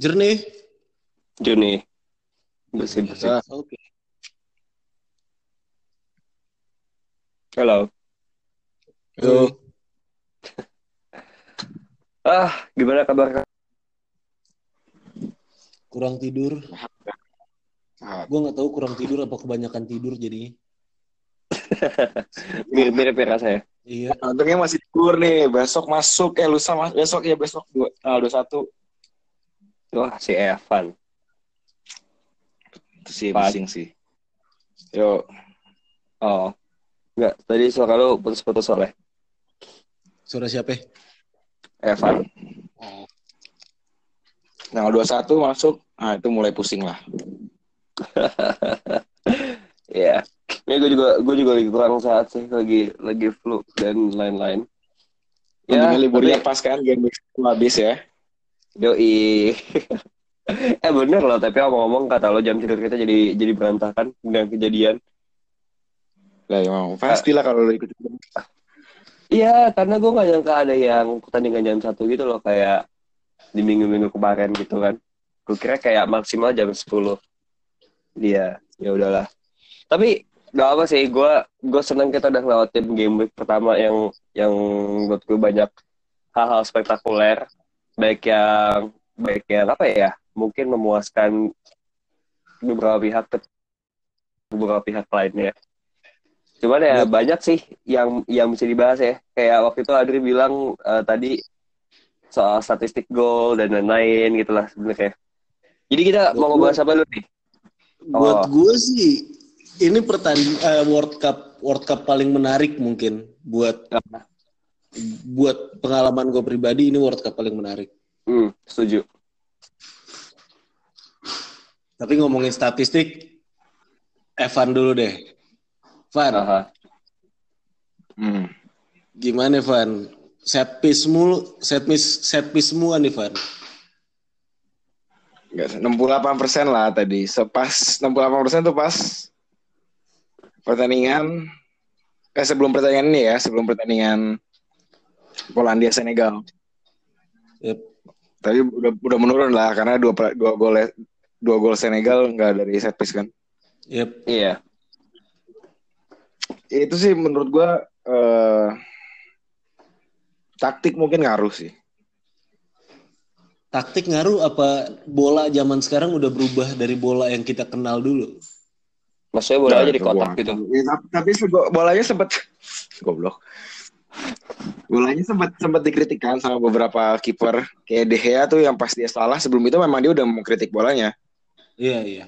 Jernih. Juni. Bersih bersih. Ah, Oke. Halo. Yo. Ah, gimana kabar? Kurang tidur. Ah, Gue nggak tahu kurang tidur apa kebanyakan tidur jadinya. Mirip-mirip ya rasanya. Iya. untungnya masih tidur nih. Besok masuk. Eh, lusa mas besok ya besok dua, tanggal 21. Wah, si Evan. Itu sih pusing sih. Yo, Oh. Enggak, tadi suara lu putus-putus oleh Suara siapa? Evan. tanggal 21 masuk. Nah, itu mulai pusing lah. Iya. Ini gue juga gue juga lagi kurang sehat sih, lagi lagi flu dan lain-lain. Untungnya liburnya tapi- pas kan game habis ya. Yoi. eh bener loh, tapi ngomong-ngomong kata lo jam tidur kita jadi jadi berantakan dengan kejadian. Lah emang pastilah kalau lu ikut. Iya, karena gue gak nyangka ada yang pertandingan jam satu gitu loh, kayak di minggu-minggu kemarin gitu kan. Gue kira kayak maksimal jam 10. Dia, ya udahlah. Tapi gak apa sih, gue gue seneng kita udah ngelewatin game week pertama yang yang menurut gue banyak hal-hal spektakuler, baik yang baik yang apa ya, mungkin memuaskan beberapa pihak, beberapa pihak lainnya. Cuman ya banyak sih yang yang bisa dibahas ya. Kayak waktu itu Adri bilang eh, tadi soal statistik gol dan lain-lain gitu lah sebenarnya. Jadi kita mau Buat ngebahas apa dulu nih? Buat Oh. gue sih ini pertanding eh, World Cup World Cup paling menarik mungkin buat Apa? Buat pengalaman gue pribadi ini World Cup paling menarik. Hmm, setuju. Tapi ngomongin statistik, Evan dulu deh. Van, Aha. Hmm. gimana Van? Set piece mulu, set piece, set piece semua nih Van. Enggak, 68% lah tadi. Sepas 68% tuh pas pertandingan eh sebelum pertandingan ini ya, sebelum pertandingan Polandia Senegal. Yep. Tapi udah udah menurun lah karena dua dua gol dua gol Senegal nggak dari set piece kan. Yep. Iya. Itu sih menurut gua eh, taktik mungkin ngaruh sih. Taktik ngaruh apa bola zaman sekarang udah berubah dari bola yang kita kenal dulu? Maksudnya bola Nah, jadi kotak gitu. Ya, tapi, tapi sego- bolanya sempat goblok. Bolanya sempat sempat dikritikkan sama beberapa kiper kayak De Gea tuh yang pas dia salah sebelum itu memang dia udah mengkritik bolanya. Iya iya.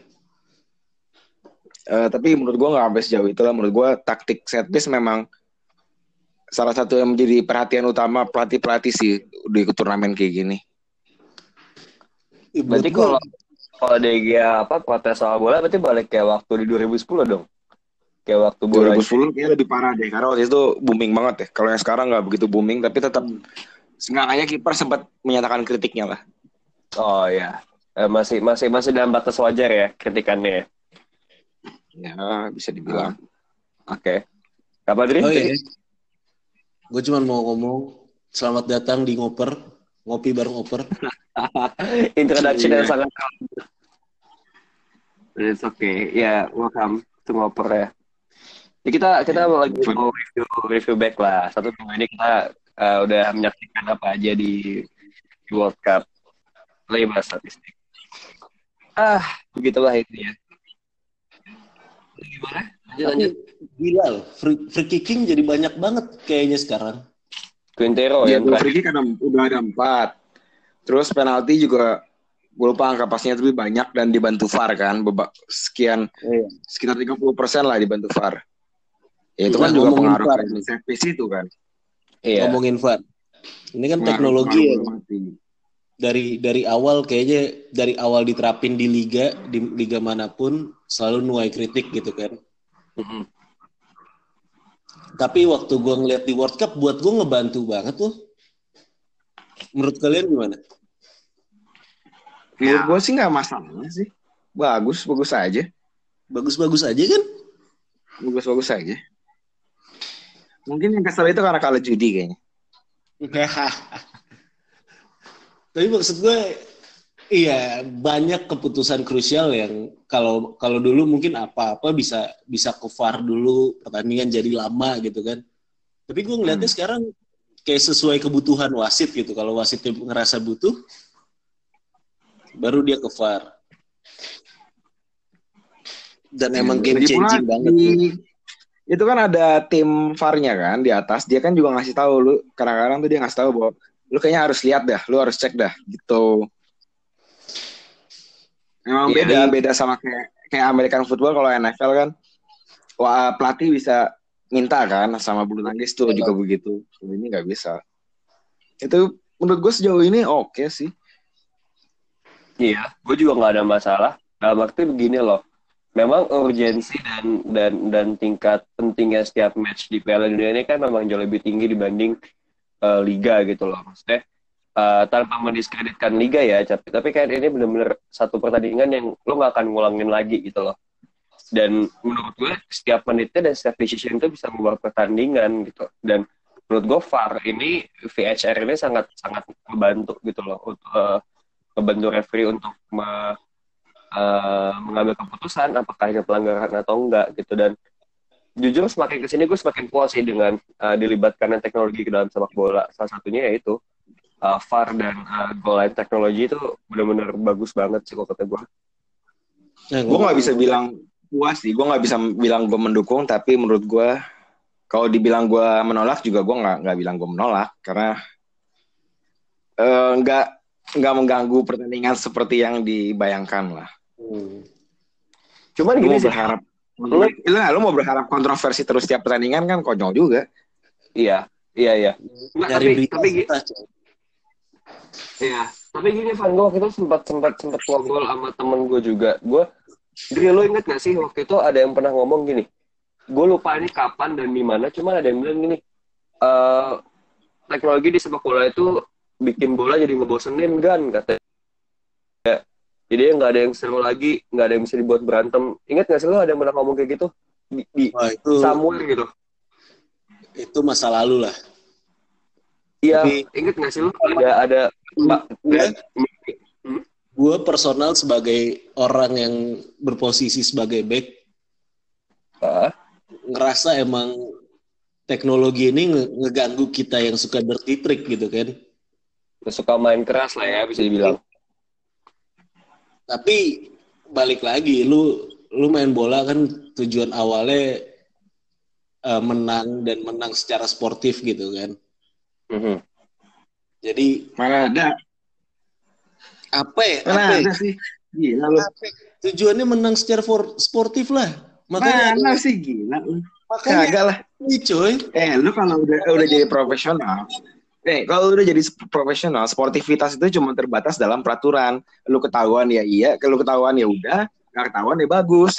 Eh, tapi menurut gua nggak sampai sejauh itu lah. Menurut gua taktik set piece memang salah satu yang menjadi perhatian utama pelatih pelatih sih di turnamen kayak gini. Berarti kalau kalau DG apa protes soal bola berarti balik kayak waktu di 2010 dong. Kayak waktu bola 2010 kayaknya lebih parah deh karena waktu itu booming banget ya. Kalau yang sekarang nggak begitu booming tapi tetap seenggaknya kiper sempat menyatakan kritiknya lah. Oh ya. Eh, masih masih masih dalam batas wajar ya kritikannya. ya? Ya bisa dibilang. Oke. Kapan Dri? Oh iya. Gue cuma mau ngomong selamat datang di ngoper ngopi bareng oper. Introduction yang Iya. sangat It's okay. Ya, welcome to Ngoper ya. Jadi kita kita mau lagi mau review review back lah. Satu minggu ini kita eh, udah menyaksikan apa aja di di World Cup. Bahas statistik. Ah, begitulah itu ya. Gimana? Lanjut Tapi lanjut. gila loh, free, free kicking jadi banyak banget kayaknya sekarang. Quintero Dia yang free kick ada, udah ada empat. Terus penalti juga gue lupa angka pastinya tapi banyak dan dibantu VAR kan Beba- sekian Iya. sekitar 30% lah dibantu VAR. Ya, itu kan Nah, juga ngomongin pengaruh VAR. piece itu kan. Iya. Ngomongin VAR. Ini kan Pengaruh- teknologi pengaruh mati. dari dari awal kayaknya dari awal diterapin di liga di liga mana pun selalu nuai kritik gitu kan. Mhm. Tapi waktu gua ngeliat di World Cup buat gua ngebantu banget loh. Menurut kalian gimana? Menurut gue sih nggak masalah sih. Bagus, bagus aja. Bagus-bagus aja kan? Bagus-bagus aja. Mungkin yang kesel itu karena kalah judi kayaknya. Tapi maksud gue Iya, banyak keputusan krusial yang kalau kalau dulu mungkin apa-apa bisa bisa ke VAR dulu pertandingan jadi lama gitu kan. Tapi gue ngeliatnya Hmm. sekarang kayak sesuai kebutuhan wasit gitu. Kalau wasitnya ngerasa butuh, baru dia ke VAR. Dan emang game changing banget. di-. Itu kan ada tim VAR-nya kan di atas. Dia kan juga ngasih tahu lu kadang-kadang tuh dia ngasih tahu bahwa lu kayaknya harus lihat dah, lu harus cek dah gitu. Emang Iya. beda, beda sama kayak kayak American football kalau NFL kan wah pelatih bisa minta kan sama bulu tangkis tuh juga begitu. Kalau ini nggak bisa. Itu menurut gue sejauh ini oke sih. Iya, gue juga nggak ada masalah. Dalam arti begini loh, memang urgensi dan dan dan tingkat pentingnya setiap match di Piala Dunia ini kan memang jauh lebih tinggi dibanding eh, liga gitu loh. Maksudnya eh, tanpa mendiskreditkan liga ya, tapi tapi kan ini benar-benar satu pertandingan yang lo nggak akan ngulangin lagi gitu loh. Dan menurut gue setiap menitnya dan setiap decision itu bisa mengubah pertandingan gitu. Dan menurut gue VAR ini VHR ini sangat sangat membantu gitu loh untuk eh, membantu referee untuk me- eh, mengambil keputusan apakah ini pelanggaran atau enggak gitu. Dan jujur semakin ke sini gue semakin puas sih dengan eh, dilibatkannya teknologi ke dalam sepak bola. Salah satunya yaitu eh, VAR dan eh, goal line teknologi itu benar-benar bagus banget sih kok kata gue. Nah, gue nggak bisa bilang puas sih gue nggak bisa bilang gue mendukung tapi menurut gue kalau dibilang gue menolak juga gue nggak nggak bilang gue menolak karena eh, nggak nggak mengganggu pertandingan seperti yang dibayangkan lah Hmm. cuman lu gini sih berharap lu, lu, lu mau berharap kontroversi terus tiap pertandingan kan konyol juga iya iya iya Nggak, Nyari tapi berita tapi gi- susah, coy. Iya, tapi gini Van, gue waktu itu sempat sempat sempat ngobrol sama temen gue juga. Gue, Dri, lo inget gak sih waktu itu ada yang pernah ngomong gini, gue lupa ini kapan dan di mana, cuman ada yang bilang gini, eh teknologi di sepak bola itu bikin bola jadi ngebosenin kan katanya. Jadi nggak ada yang seru lagi, nggak ada yang bisa dibuat berantem. Ingat gak sih lo ada yang pernah ngomong kayak gitu di, di Wah, itu somewhere gitu? itu masa lalu lah. Iya, Tapi- inget gak sih lo ada ada Mbak, Gue, gue personal sebagai orang yang berposisi sebagai back Ah, ngerasa emang teknologi ini nge- ngeganggu kita yang suka dirty trick gitu kan. suka main keras lah ya bisa dibilang. Tapi balik lagi, lu lu main bola kan tujuan awalnya eh, menang dan menang secara sportif gitu kan. Mhm. Jadi mana ada apa ya? mana Apa ya? ada sih gila lu Apa ya? Tujuannya menang secara for- sportif lah. Makanya mana sih gila makanya kagak lah ini coy. eh lu kalau udah udah jadi profesional Eh, kalau udah jadi profesional, sportivitas itu cuma terbatas dalam peraturan. Lu ketahuan ya iya, kalau ketahuan ya udah, nggak ketahuan ya bagus.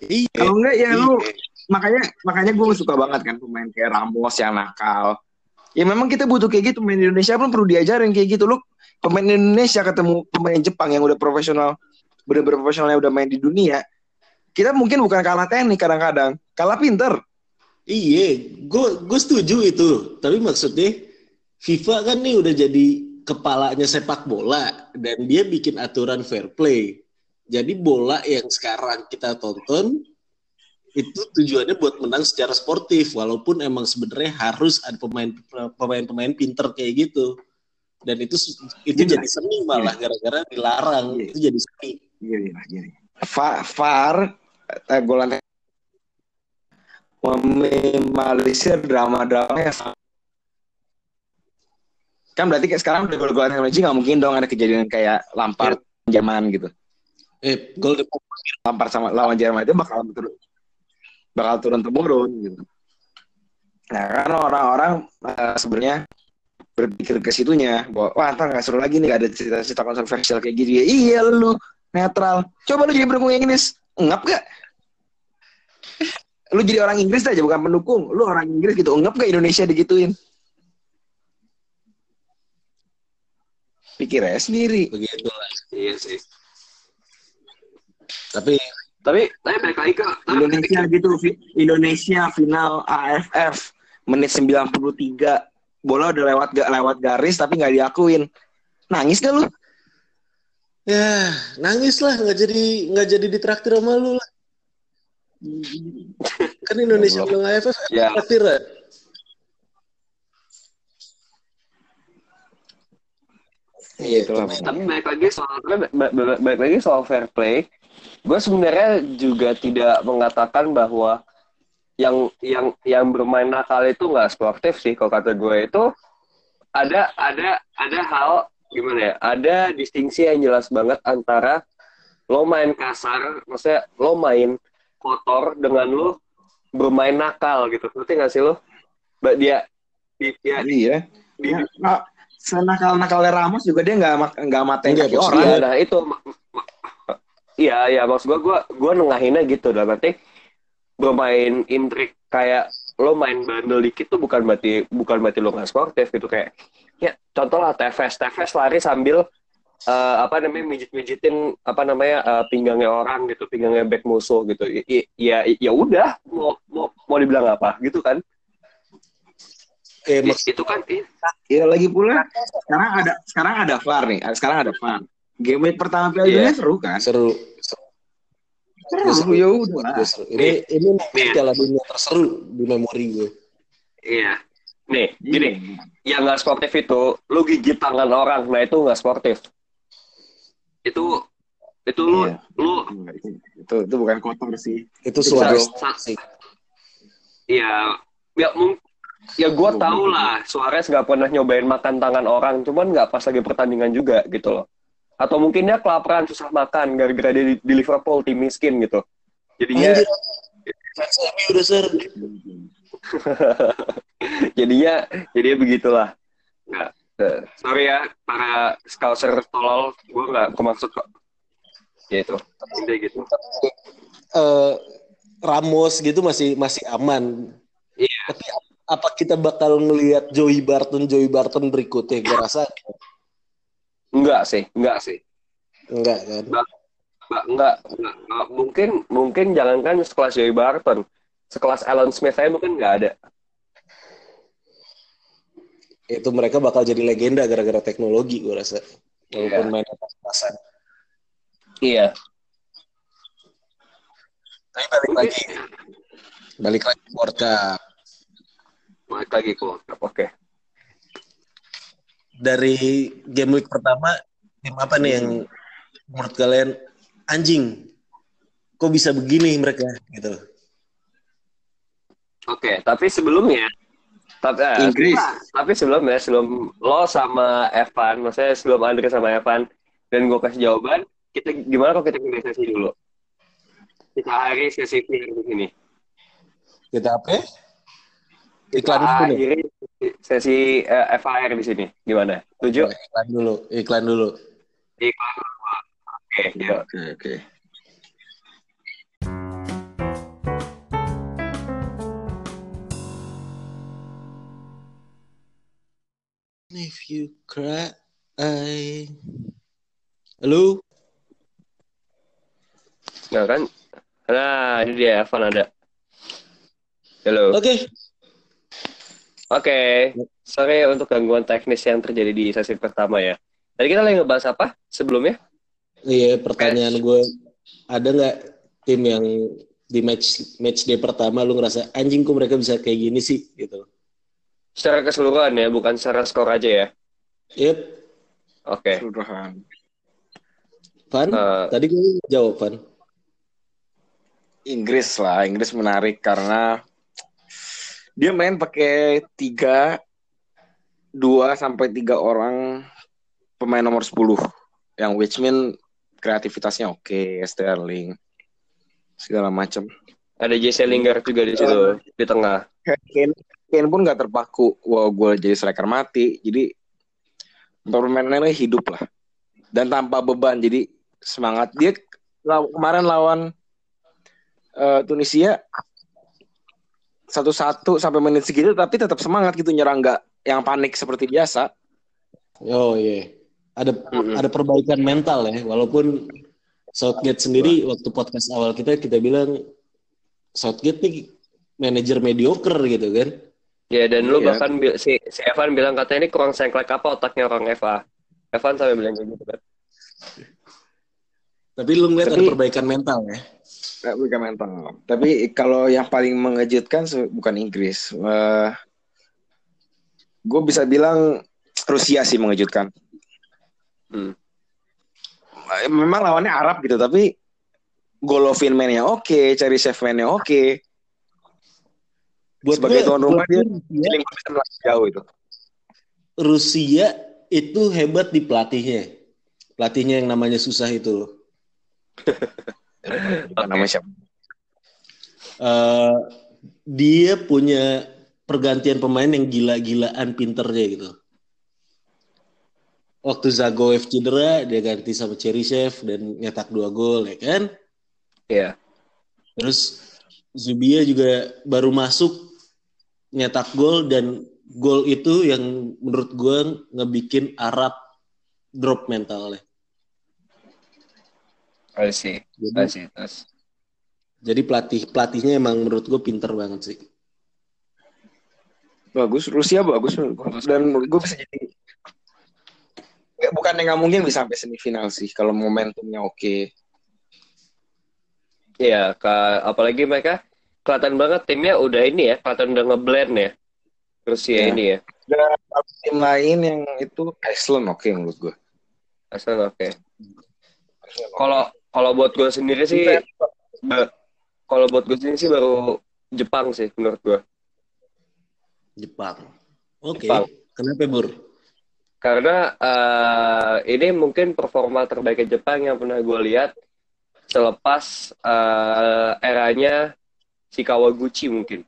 Iya. Kalau enggak ya lu iya. makanya makanya gue suka banget kan pemain kayak Ramos yang nakal. Ya memang kita butuh kayak gitu pemain Indonesia pun perlu diajarin kayak gitu lu pemain Indonesia ketemu pemain Jepang yang udah profesional bener-bener profesional yang udah main di dunia kita mungkin bukan kalah teknik kadang-kadang kalah pinter Iya, gue gue setuju itu. Tapi maksudnya FIFA kan nih udah jadi kepalanya sepak bola dan dia bikin aturan fair play. Jadi bola yang sekarang kita tonton itu tujuannya buat menang secara sportif walaupun emang sebenarnya harus ada pemain pemain-pemain pinter kayak gitu. Dan itu itu Gila. jadi seni malah gara-gara dilarang. Iya. Itu jadi seni. gini lah gini VAR eh, golan meminimalisir drama-drama yang kan berarti kayak sekarang udah gol-golan teknologi nggak mungkin dong ada kejadian kayak Lampard Jerman gitu. Eh, gol Lampard sama lawan Jerman itu bakal turun bakal turun temurun gitu. Nah kan orang-orang eh, sebenarnya berpikir ke situnya bahwa wah ntar nggak seru lagi nih gak ada cerita-cerita kontroversial kayak gitu ya iya lu netral. Coba lu jadi pendukung Inggris. Ngap gak lu jadi orang Inggris aja bukan pendukung. Lu orang Inggris gitu ngap gak Indonesia digituin pikir aja sendiri begitu lah. Iya sih. Tapi Tapi tapi balik lagi ke Indonesia gitu Indonesia final AFF menit 93 bola udah lewat gak lewat garis tapi nggak diakuin nangis gak lu Ya, nangis lah nggak jadi nggak jadi ditraktir sama lu lah. Kan Indonesia belum AFF Ya. traktir ya. Iya itulah. Tapi balik lagi soal ba- ba- balik lagi soal fair play, gue sebenarnya juga tidak mengatakan bahwa yang yang yang bermain nakal itu nggak sportif sih kalau kata gue itu ada ada ada hal gimana ya ada distingsi yang jelas banget antara lo main kasar maksudnya lo main kotor dengan lo bermain nakal gitu ngerti nggak sih lo Mbak dia di, dia di, Iya. di- Ya, nah, senakal nakalnya Ramos juga dia nggak nggak matain Enggak, kaki maksud orang. Iya, nah itu iya iya maksud gua gua gua nengahinnya gitu. Dalam arti bermain intrik kayak lo main bandel dikit tuh bukan berarti bukan berarti lo nggak sportif gitu. Kayak ya contoh lah Tevez. Tevez lari sambil eh, apa namanya mijit-mijitin apa namanya eh, pinggangnya orang gitu pinggangnya back musuh gitu. I- i- ya ya udah mau mau mau dibilang apa gitu kan Eh, maksud itu kan Iya lagi pula sekarang ada sekarang ada VAR nih. Sekarang ada VAR. Game week pertama Piala Iya. Dunia seru kan? seru. seru. Seru ya udah. Seru. Ini ini mungkin Iya. Piala Dunia terseru di memori gue. iya nih gini Iya. yang nggak sportif itu lu gigit tangan orang nah itu nggak sportif itu itu lu Iya. lu Itu itu bukan kotor sih. Itu suara sa- ya ya mung- ya gue tau lah Suarez nggak pernah nyobain makan tangan orang cuman nggak pas lagi pertandingan juga gitu loh atau mungkin dia kelaparan susah makan gara-gara dia di, di Liverpool tim miskin gitu jadinya Anjir. Fans MU udah ser. jadinya jadinya begitulah nggak eh, sorry ya para scouser tolol gue nggak kemaksud kok ya itu intinya gitu Eh, Ramos gitu masih masih aman. Iya. Tapi apa kita bakal ngelihat Joey Barton Joey Barton berikutnya? Gue rasa enggak sih enggak sih enggak kan. Enggak, enggak, enggak, enggak. mungkin mungkin jangankan sekelas Joey Barton, sekelas Alan Smith saya mungkin nggak ada. Itu mereka bakal jadi legenda gara-gara teknologi gue rasa. Walaupun Iya. main pas-pasan. Iya. Tapi balik lagi, balik lagi World Cup. Balik lagi ke World Cup, Oke. Dari game week pertama, tim apa nih yang menurut kalian anjing? Kok bisa begini mereka gitu? Oke, tapi sebelumnya tapi, eh, Inggris. tapi sebelumnya sebelum lo sama Evan, maksudnya sebelum Andre sama Evan dan gue kasih jawaban, kita gimana kalau kita pilih sesi dulu? Kita hari sesi di sini. Kita apa? Iklan dulu nih. sesi eh, FAR di sini. Gimana? Tujuh? Iklan dulu, iklan dulu. Iklan. Oke, yuk. Oke oke. If you cry, I... Halo? Nah kan? Nah, ini dia Evan ada. Halo. Oke. Oke. Sorry untuk gangguan teknis yang terjadi di sesi pertama ya. Tadi kita lagi ngebahas apa sebelumnya? Iya, pertanyaan gue ada nggak tim yang di match match day pertama lu ngerasa anjing kok mereka bisa kayak gini sih gitu. Secara keseluruhan ya, bukan secara skor aja ya. Yep, Oke. Keseluruhan. Van. Eh, Tadi gue jawab Van. Inggris lah, Inggris menarik karena dia main pakai tiga dua sampai tiga orang pemain nomor 10 yang which mean kreativitasnya oke, Sterling segala macam. ada Jesse Lingard juga di situ di tengah. Kane, Kane pun nggak terpaku, wah gue jadi striker mati, jadi permainannya hidup lah. Dan tanpa beban, jadi semangat. Dia law- kemarin lawan eh, Tunisia satu-satu sampai menit segitu tapi tetap semangat gitu nyerang nggak yang panik seperti biasa. Oh iya. Ada Mm-mm. ada perbaikan mental ya, walaupun Southgate sendiri waktu podcast awal kita kita bilang Southgate nih manajer mediocre gitu kan. Ya dan lu Iya. bahkan si, si Evan bilang katanya ini kurang sengklek apa otaknya orang Eva. Evan sampai bilang kayak gitu kan. Tapi lu ngeliat Tapi- ada perbaikan mental ya. Bukan mental. Tapi kalau yang paling mengejutkan bukan Inggris. Eh gue bisa bilang Rusia sih mengejutkan. Hmm. Eh, Memang lawannya Arab gitu, tapi Golovin mainnya oke, cari chef mainnya oke. Sebagai gua- tuan rumah buat dia gue bisa melaju jauh itu. Rusia itu hebat di pelatihnya. Pelatihnya yang namanya susah itu Bukan namanya siapa? Eh, dia punya pergantian pemain yang gila-gilaan pinternya gitu. Waktu Zagoev cedera, dia ganti sama Cheryshev dan nyetak dua gol ya kan. Iya. Terus Zubia juga baru masuk nyetak gol dan gol itu yang menurut gue ngebikin Arab drop mentalnya. I see. Jadi, I see. Terus. jadi pelatih pelatihnya emang menurut gue pinter banget sih. Bagus, Rusia bagus menurut gua. dan menurut gue bisa jadi Nggak, bukan yang nggak mungkin bisa sampai semifinal sih kalau momentumnya oke. Iya, ka- apalagi mereka kelihatan banget timnya udah ini ya, kelihatan udah ngeblend ya. Rusia Iya. ini ya. Dan tim lain yang itu Iceland oke menurut gue. Asal oke. Kalau kalau buat gue sendiri sih, kalau buat gue sendiri sih baru Jepang sih menurut gue. Jepang. Oke. Jepang. Kenapa Bur? Karena eh, ini mungkin performa terbaik Jepang yang pernah gue lihat selepas eh, eranya si Kawaguchi mungkin.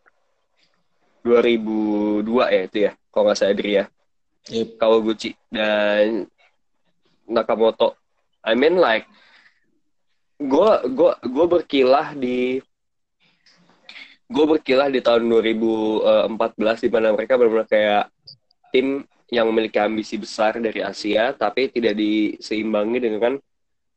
2002 ya itu ya, kalau nggak salah Adri ya. Yep. Kawaguchi dan Nakamoto. I mean like gue gue gue berkilah di gue berkilah di tahun 2014 di mana mereka benar-benar kayak tim yang memiliki ambisi besar dari Asia tapi tidak diseimbangi dengan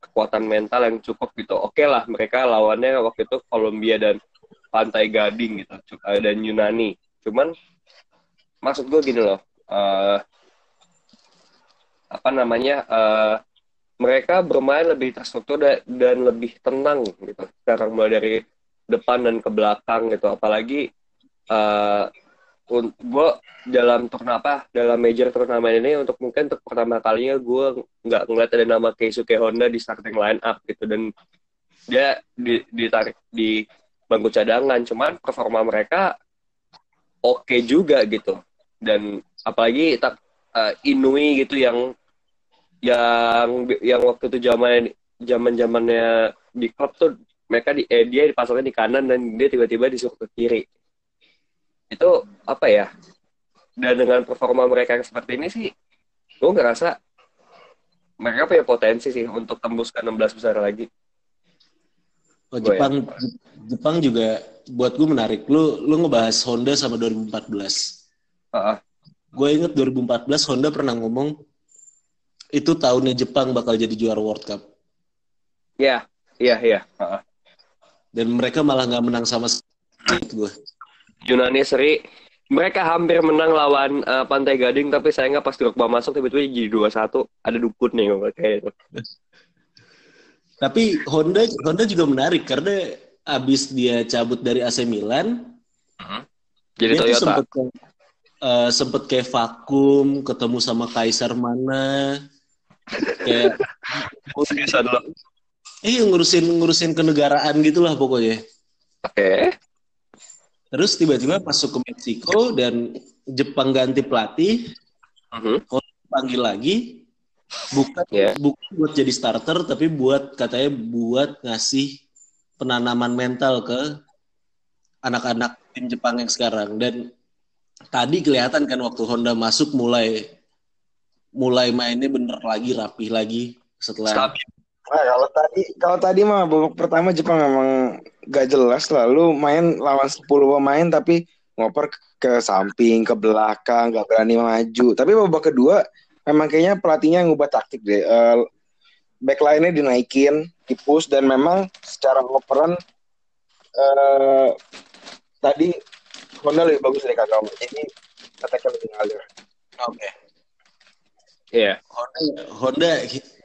kekuatan mental yang cukup gitu. Oke lah mereka lawannya waktu itu Kolombia dan Pantai Gading gitu eh, dan Yunani. Cuman maksud gue gini loh. eh, apa namanya eh, mereka bermain lebih terstruktur da- dan lebih tenang gitu. Sekarang mulai dari depan dan ke belakang gitu. Apalagi eh gue dalam turnamen apa dalam major turnamen ini untuk mungkin untuk pertama kalinya gue nggak ngeliat ada nama Keisuke Honda di starting line up gitu. Dan dia di- ditarik di bangku cadangan. Cuman performa mereka oke juga gitu. Dan apalagi tak eh, Inui gitu yang yang yang waktu itu zaman zaman zamannya di klub tuh mereka di eh, dia dipasangnya di kanan dan dia tiba-tiba disuruh ke kiri itu apa ya dan dengan performa mereka yang seperti ini sih gue ngerasa mereka punya potensi sih untuk tembus ke 16 besar lagi Oh, Gua Jepang Jepang juga buat gue menarik. Lu lu ngebahas Honda sama 2014. Heeh. Gue inget 2014 Honda pernah ngomong itu tahunnya Jepang bakal jadi juara World Cup. Iya iya iya. Dan mereka malah nggak menang sama gue. Yunani seri. Mereka hampir menang lawan eh, Pantai Gading tapi saya nggak pas Drogba masuk tiba-tiba jadi 2-1 ada dukun nih kayak itu. Tapi Honda Honda juga menarik karena abis dia cabut dari AC Milan, jadi dia Toyota. sempet eh, sempet kayak vakum, ketemu sama Kaisar mana, kayak eh ngurusin ngurusin kenegaraan gitulah pokoknya. oke Terus tiba-tiba masuk ke Meksiko dan Jepang ganti pelatih, Mhm. panggil lagi, bukan Ya. bukan buat jadi starter, tapi buat katanya buat ngasih penanaman mental ke anak-anak tim Jepang yang sekarang. Dan tadi kelihatan kan waktu Honda masuk mulai mulai mainnya bener lagi, rapih lagi setelah Stabil. Nah, kalau tadi kalau tadi mah babak pertama Jepang memang gak jelas lalu main lawan 10 pemain tapi ngoper ke samping, ke belakang, gak berani maju. Tapi babak kedua memang kayaknya pelatihnya ngubah taktik deh. Eh, backline-nya dinaikin, dipush dan memang secara operan eh tadi Honda lebih bagus dari Kagawa. Jadi attack lebih ngalir. Oke. Iya. Honda, Honda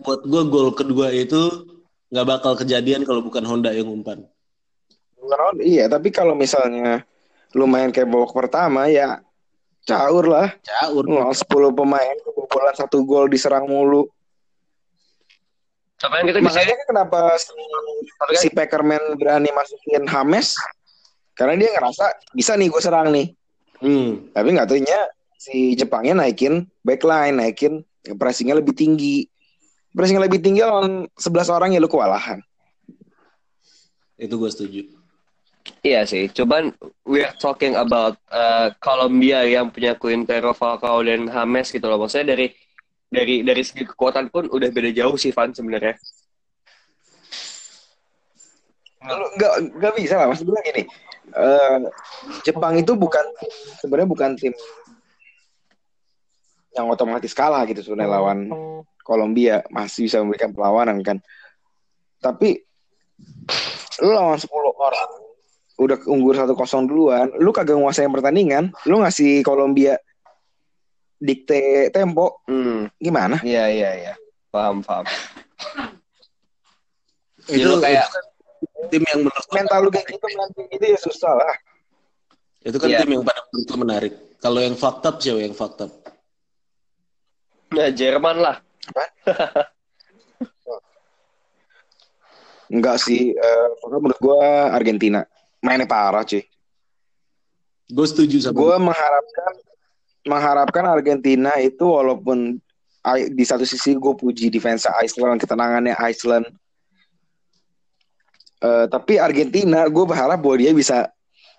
buat gue gol kedua itu nggak bakal kejadian kalau bukan Honda yang umpan. Bukan Honda, iya, tapi kalau misalnya lu main kayak babak pertama ya caur lah. Caur. Lawan 10 pemain kebobolan satu gol diserang mulu. Yang gitu bisa Makanya kan kenapa si, si Peckerman berani masukin Hames? Karena dia ngerasa bisa nih gue serang nih. Hmm. Tapi nggak taunya si Jepangnya naikin backline, naikin pressingnya lebih tinggi. Pressingnya lebih tinggi lawan 11 orang ya lu kewalahan. Itu gue setuju. Iya sih, cuman we are talking about uh, Colombia yang punya Quintero, Falcao dan James gitu loh. Maksudnya dari dari dari segi kekuatan pun udah beda jauh sih Van sebenarnya. Lu nggak nggak bisa lah maksud gue gini. eh, Jepang itu bukan sebenarnya bukan tim yang otomatis kalah gitu sebenarnya lawan Kolombia masih bisa memberikan perlawanan kan. Tapi lu lawan 10 orang udah unggul 1-0 duluan, lu kagak nguasain pertandingan, lu ngasih Kolombia dikte tempo Hmm, gimana? iya iya iya. Paham paham. Itu lu kayak- itu kan tim yang menurut Mental lu kayak gitu nanti gitu ya susah lah. itu kan Iya. tim yang pada menurut menarik. Kalau yang fucked up siapa yang fucked up? Nah, Jerman lah. Enggak sih, pokoknya menurut gua Argentina mainnya parah cuy. Gue setuju sama Gue mengharapkan mengharapkan Argentina itu walaupun di satu sisi gue puji defense Iceland, ketenangannya Iceland. Eh, tapi Argentina gue berharap bahwa dia bisa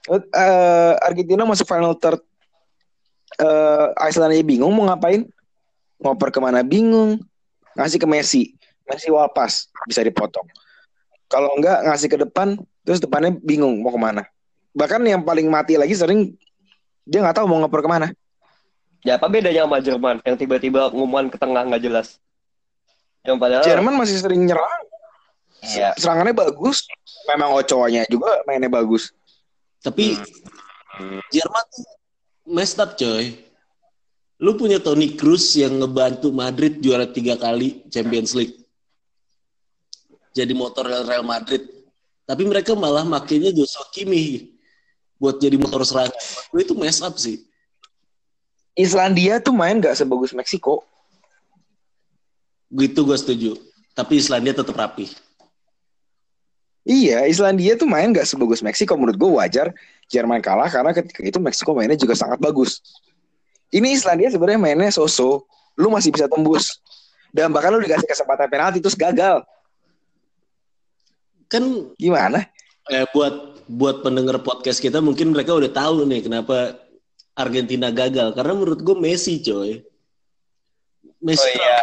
eh, Argentina masuk final third. Eh, Iceland aja bingung mau ngapain, ngoper ke mana bingung, ngasih ke Messi, Messi walpas bisa dipotong. Kalau enggak ngasih ke depan, terus depannya bingung mau ke mana. Bahkan yang paling mati lagi sering dia nggak tahu mau ngoper ke mana. Ya apa bedanya sama Jerman yang tiba-tiba ngumuman ke tengah nggak jelas? Yang padahal Jerman masih sering nyerang, Iya. serangannya bagus. Memang Ochoa-nya juga mainnya bagus. Tapi Jerman tuh messed up coy. Lu punya Toni Kroos yang ngebantu Madrid juara tiga kali Champions League. Jadi motor Real Madrid. Tapi mereka malah makainya Joshua Kimmich buat jadi motor serangan. Gue itu mess up sih. Islandia tuh main nggak sebagus Meksiko. Gitu gue setuju. Tapi Islandia tetap rapi. Iya, Islandia tuh main nggak sebagus Meksiko. Menurut gue wajar Jerman kalah karena ketika itu Meksiko mainnya juga sangat bagus. Ini Islandia sebenarnya mainnya so-so. Lu masih bisa tembus. Dan bahkan lu dikasih kesempatan penalti terus gagal. Kan Gimana? eh, buat buat pendengar podcast kita mungkin mereka udah tahu nih kenapa Argentina gagal karena menurut gue Messi coy. Messi Oh iya.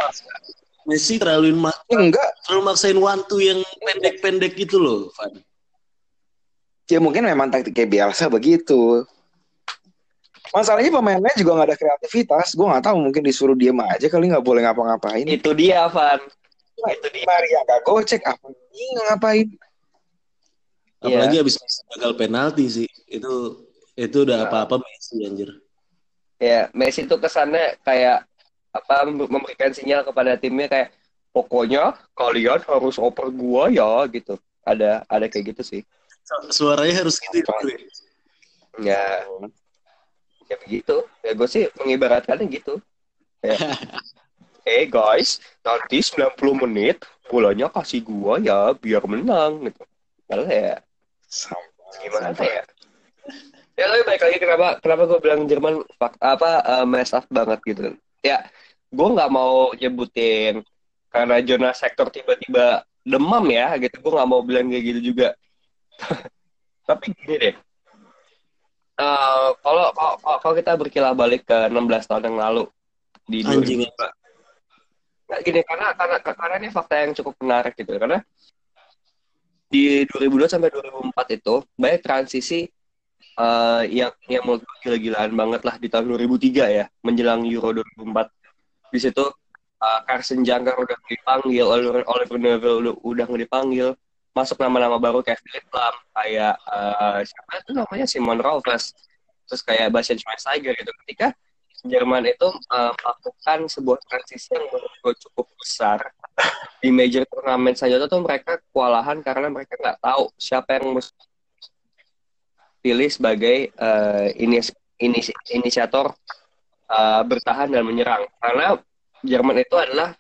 Messi terlalu ma- Enggak. terlalu maksain one two yang pendek-pendek gitu loh, Van. Ya mungkin memang taktiknya biasa begitu. Masalahnya pemainnya juga nggak ada kreativitas. Gue nggak tahu mungkin disuruh diem aja kali nggak boleh ngapa-ngapain. Itu dia, Van. Itu dia. Maria nggak gocek apa bingung ngapain. Apalagi Iya. habis Messi gagal penalti sih. Itu itu udah apa-apa Messi anjir. Ya, Messi itu kesannya kayak apa memberikan sinyal kepada timnya kayak pokoknya kalian harus oper gua ya gitu. Ada ada kayak gitu sih. Suaranya harus gitu ya. Ya, ya begitu. Ya gue sih mengibaratkannya gitu. Kayak, eh guys, nanti 90 menit bolanya kasih gua ya biar menang gitu. Kalau ya gimana ya? Ya tapi baik lagi kenapa kenapa gue bilang Jerman apa uh, mess up banget gitu. Ya, gue nggak mau nyebutin karena zona sektor tiba-tiba demam ya gitu. Gue nggak mau bilang kayak gitu juga. tapi gini deh. Eh, kalau kalau kalau kita berkilah balik ke 16 tahun yang lalu di Anjing. 2000 Nggak gini karena karena karena ini fakta yang cukup menarik gitu karena di 2002 sampai 2004 itu banyak transisi eh, yang yang menurut gue gila-gilaan banget lah di tahun 2003 ya menjelang Euro 2004 di situ eh, Carson Jangkar udah dipanggil Oliver, Oliver Neville udah, udah dipanggil masuk nama-nama baru kayak Philip Lam kayak eh, siapa itu namanya? Simon Rolfes. Terus kayak Bastian Schweinsteiger gitu. Ketika Jerman itu eh, melakukan sebuah transisi yang menurut cukup besar di major turnamen saja tuh mereka kewalahan karena mereka nggak tahu siapa yang mesti pilih sebagai uh, inis, inis, inisiator uh, bertahan dan menyerang. Karena Jerman itu adalah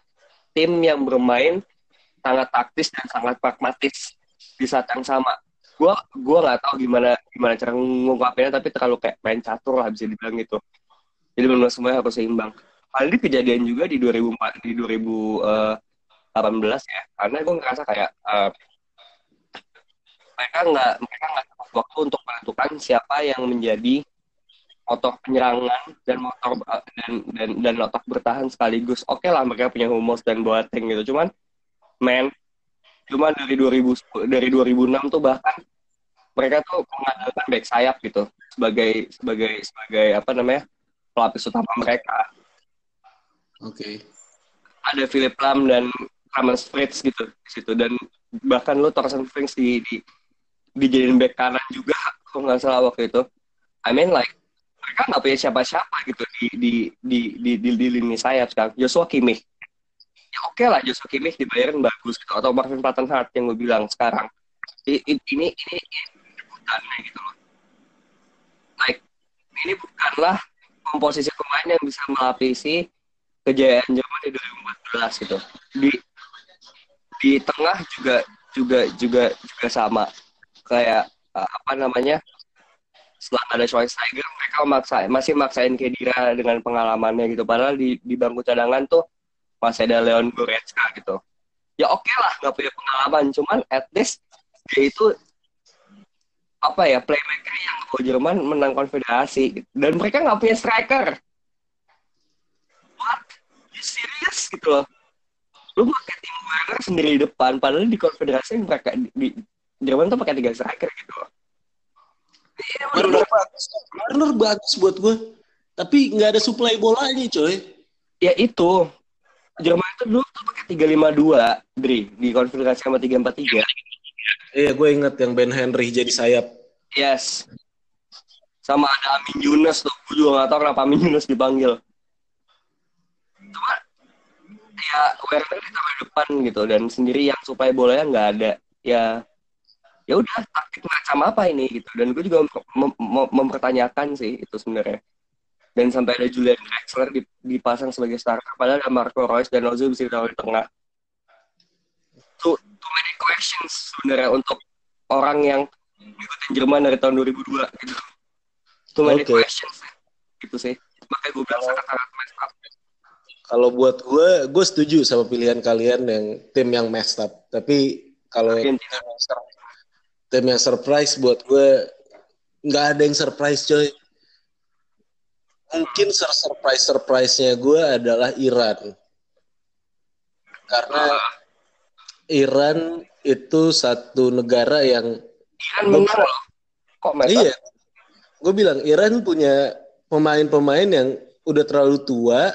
tim yang bermain sangat taktis dan sangat pragmatis di saat yang sama. Gua gua nggak tahu gimana gimana cara ngungkapinnya tapi terlalu kayak main catur lah bisa dibilang gitu. Jadi benar semuanya harus seimbang. Hal ini kejadian juga di 2004 di 2018 ya. Karena gue ngerasa kayak uh, mereka nggak mereka nggak cukup waktu untuk menentukan siapa yang menjadi motor penyerangan dan motor uh, dan dan dan otak bertahan sekaligus. Oke okay lah mereka punya humus dan Boateng gitu. Cuman men cuma dari 2000 dari 2006 tuh bahkan mereka tuh mengandalkan back sayap gitu sebagai sebagai sebagai apa namanya pelapis utama mereka. Oke. Okay. Ada Philip Lam dan Clemens Fritz gitu di situ dan bahkan lu Thorsten Frings di, di dijadiin back kanan juga kalau nggak salah waktu itu. I mean like mereka nggak punya siapa-siapa gitu di di di di, di, di lini sayap sekarang. Joshua Kimmich ya oke okay lah Joshua Kimmich dibayarin bagus gitu. Atau Marvin Plattenhardt yang gue bilang sekarang. Ini ini ini, bukannya gitu loh. Like ini bukanlah komposisi pemain yang bisa melapisi kejayaan Jerman di 2014 gitu. Di di tengah juga juga juga juga sama. Kayak apa namanya? Setelah ada Schweinsteiger mereka maksa, masih maksain Kedira dengan pengalamannya gitu. Padahal di di bangku cadangan tuh masih ada Leon Goretzka gitu. Ya oke okay lah nggak punya pengalaman. Cuman at least dia itu apa ya playmaker yang bawa Jerman menang konfederasi. Dan mereka nggak punya striker. What? You serious? Gitu loh. Lu pakai tim Werner sendiri di depan padahal di konfederasi mereka di, di Jerman tuh pakai tiga striker gitu. Loh Iya, Werner bagus, Werner bagus buat gue. Tapi nggak ada supply bolanya, coy. Ya itu, Jerman itu dulu tuh pakai tiga lima dua, Dri, di konfigurasi sama tiga empat tiga. Iya, gue inget yang Ben Henry jadi sayap. Yes. Sama ada Amin Yunus tuh, gue juga gak tau kenapa Amin Yunus dipanggil. Cuma, ya Werner ditaruh depan gitu, dan sendiri yang supaya bolanya nggak ada. Ya, ya udah taktik macam apa ini gitu. Dan gue juga mem mem mempertanyakan sih itu sebenarnya dan sampai ada Julian Draxler dipasang sebagai starter padahal ada Marco Reus dan Ozil bisa ditaruh di tengah. Too, too many questions sebenarnya untuk orang yang ngikutin Jerman dari tahun 2002 gitu. Too many okay. questions. Gitu sih. Makanya gue bilang sangat-sangat messed up. Kalau buat gue gue setuju sama pilihan kalian yang tim yang messed up. Tapi kalau tim, tim yang surprise buat gue nggak ada yang surprise coy mungkin surprise surprise-nya gue adalah Iran. Karena Iran itu satu negara yang Iran menang loh. Kok iya. Gue bilang Iran punya pemain-pemain yang udah terlalu tua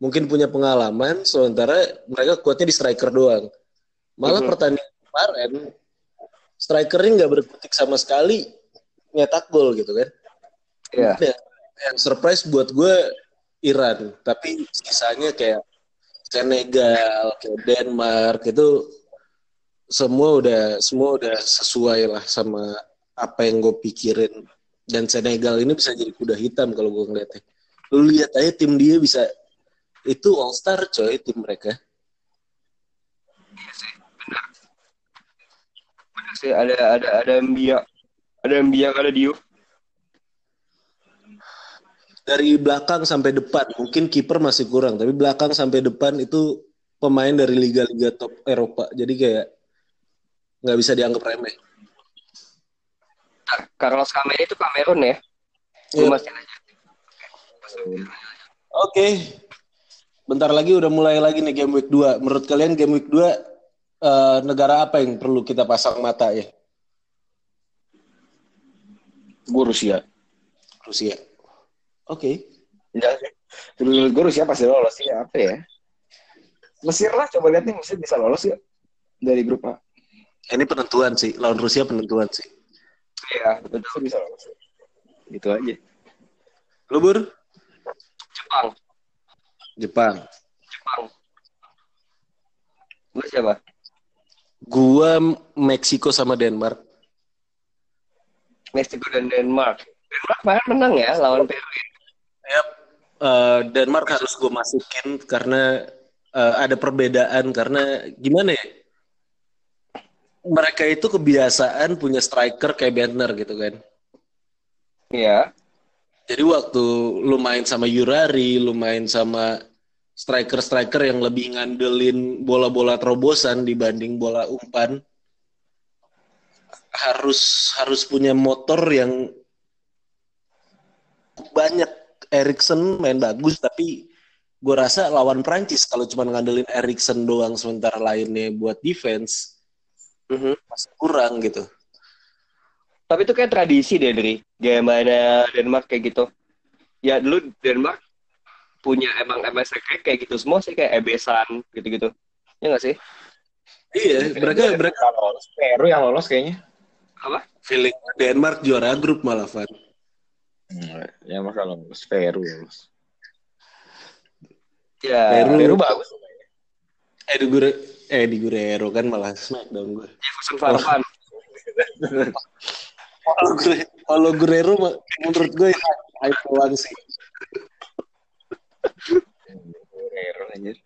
mungkin punya pengalaman sementara mereka kuatnya di striker doang. Malah mm -hmm. pertandingan kemarin strikernya nggak berkutik sama sekali nyetak gol gitu kan. Iya. Yeah yang surprise buat gue Iran. Tapi sisanya kayak Senegal kayak Denmark itu semua udah semua udah sesuai lah sama apa yang gue pikirin. Dan Senegal ini bisa jadi kuda hitam kalau gue ngeliatnya. Lu lihat aja tim dia bisa itu all star coy tim mereka. Iya sih benar. Benar sih ada ada ada Mbia ada Mbia ada Diouf dari belakang sampai depan mungkin kiper masih kurang tapi belakang sampai depan itu pemain dari liga-liga top Eropa. Jadi kayak nggak bisa dianggap remeh. Carlos Cameron itu Cameron ya? Yeah. aja oke. Okay. bentar lagi udah mulai lagi nih game week 2 menurut kalian game week 2 uh, negara apa yang perlu kita pasang mata ya? Gue Rusia. Rusia Oke. Okay. Ya, menurut gue Rusia pasti lolos sih. Apa ya? Mesir lah, coba lihat nih Mesir bisa lolos ya dari grup A. Ini penentuan sih, lawan Rusia penentuan sih. Iya, betul bisa lolos. Gitu aja. Lu Bur? Jepang. Jepang. Jepang. Gue siapa? Gua Meksiko sama Denmark. Meksiko dan Denmark. Denmark kemarin menang ya lawan Peru. ya? Yap. Eh, Denmark harus gue masukin karena eh, ada perbedaan karena gimana ya? Mereka itu kebiasaan punya striker kayak Bentner gitu kan. Iya. Jadi waktu lu main sama Yurari, lu main sama striker-striker yang lebih ngandelin bola-bola terobosan dibanding bola umpan, harus harus punya motor yang banyak. Erikson main bagus, tapi gue rasa lawan Prancis kalau cuma ngandelin Erikson doang sementara lainnya buat defense Mhm. masih kurang gitu. Tapi itu kayak tradisi deh dari gimana Denmark kayak gitu. Ya dulu Denmark punya emang MSK kayak, kayak gitu semua sih kayak Ebesan gitu-gitu. Ya nggak sih? Iya, mereka mereka lolos Peru yang lolos kayaknya. Apa? feeling Denmark juara grup malah Van. Ya mah kalau lolos Peru lolos. Ya. Peru. Peru bagus. Eh di Gure, eh di Guerrero kan malah Smackdown gue. Jefferson Farfan. Kalau gue, kalau Guerrero mah, menurut gue hype doang sih. Peru anjir.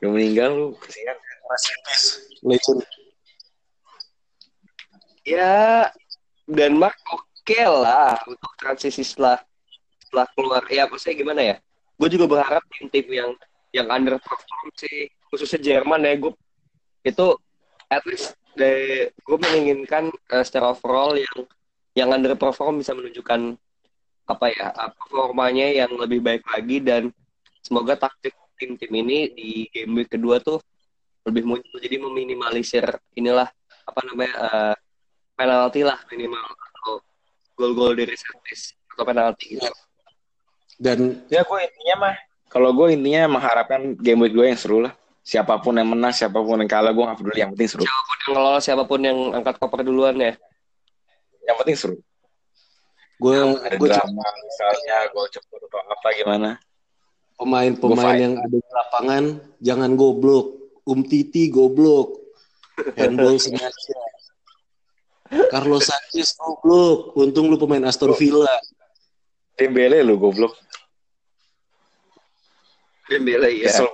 Udah meninggal lu kesian. Legend. Ya Denmark oke lah untuk transisi setelah setelah keluar. Ya maksudnya gimana ya? Gue juga berharap tim-tim yang yang underperform sih khususnya Jerman ya gue itu at least dari gue menginginkan eh, secara overall yang yang underperform bisa menunjukkan apa ya performanya yang lebih baik lagi dan semoga taktik tim-tim ini di game week kedua tuh lebih muncul jadi meminimalisir inilah apa namanya eh, penalti lah minimal gol-gol dari set piece atau penalti gitu. Dan Ya gue intinya mah kalau gue intinya mengharapkan game week gue yang seru lah. Siapa pun yang menang, siapa pun yang kalah, gue gak peduli. Yang penting seru. Siapa pun yang lolos, siapa pun yang angkat koper duluan ya. Yang penting seru. gue Ada gue drama misalnya, gol cepet atau apa gimana. pemain-pemain Gue yang ada di lapangan jangan goblok. Um Titi goblok. Handball sengaja. Carlos Sanchez goblok. Untung lu pemain Aston Villa. Dembele lu goblok. Dembele ya. Kesel.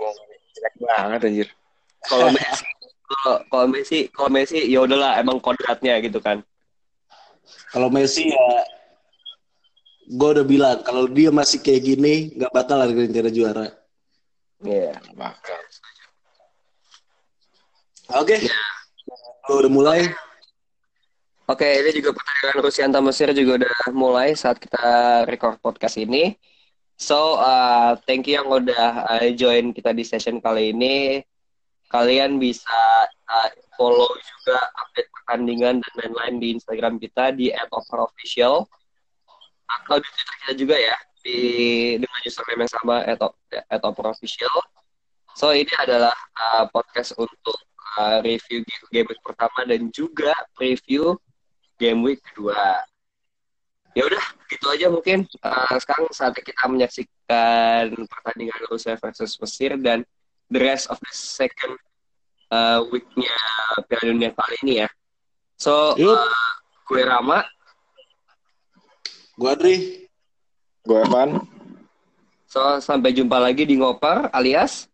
Jelek banget anjir. Kalau Messi, kalau Messi, kalau Messi ya udahlah emang kodratnya gitu kan. Kalau Messi ya gue udah bilang kalau dia masih kayak gini nggak bakal Argentina juara. Iya. Bakal. Oke. Lu udah mulai. Oke, ini juga pertandingan Rusia antar Mesir juga udah mulai saat kita record podcast ini. So, uh, thank you yang udah uh, join kita di session kali ini. Kalian bisa uh, follow juga update pertandingan dan lain-lain di Instagram kita di @overofficial atau di Twitter kita juga ya di dengan username yang sama @overofficial. So, ini adalah uh, podcast untuk uh, review game pertama dan juga preview game week kedua. Ya udah, gitu aja mungkin. Uh, sekarang saatnya kita menyaksikan pertandingan Rusia versus Mesir dan the rest of the second uh, week-nya Piala Dunia kali ini ya. So, uh, gue Rama. Gue Adri. Gue Evan. So, sampai jumpa lagi di Ngoper alias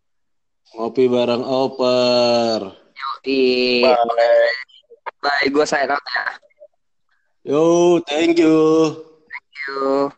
Ngopi bareng Oper. di Bye. Bye, gue sign out ya. Yo, thank you. Thank you.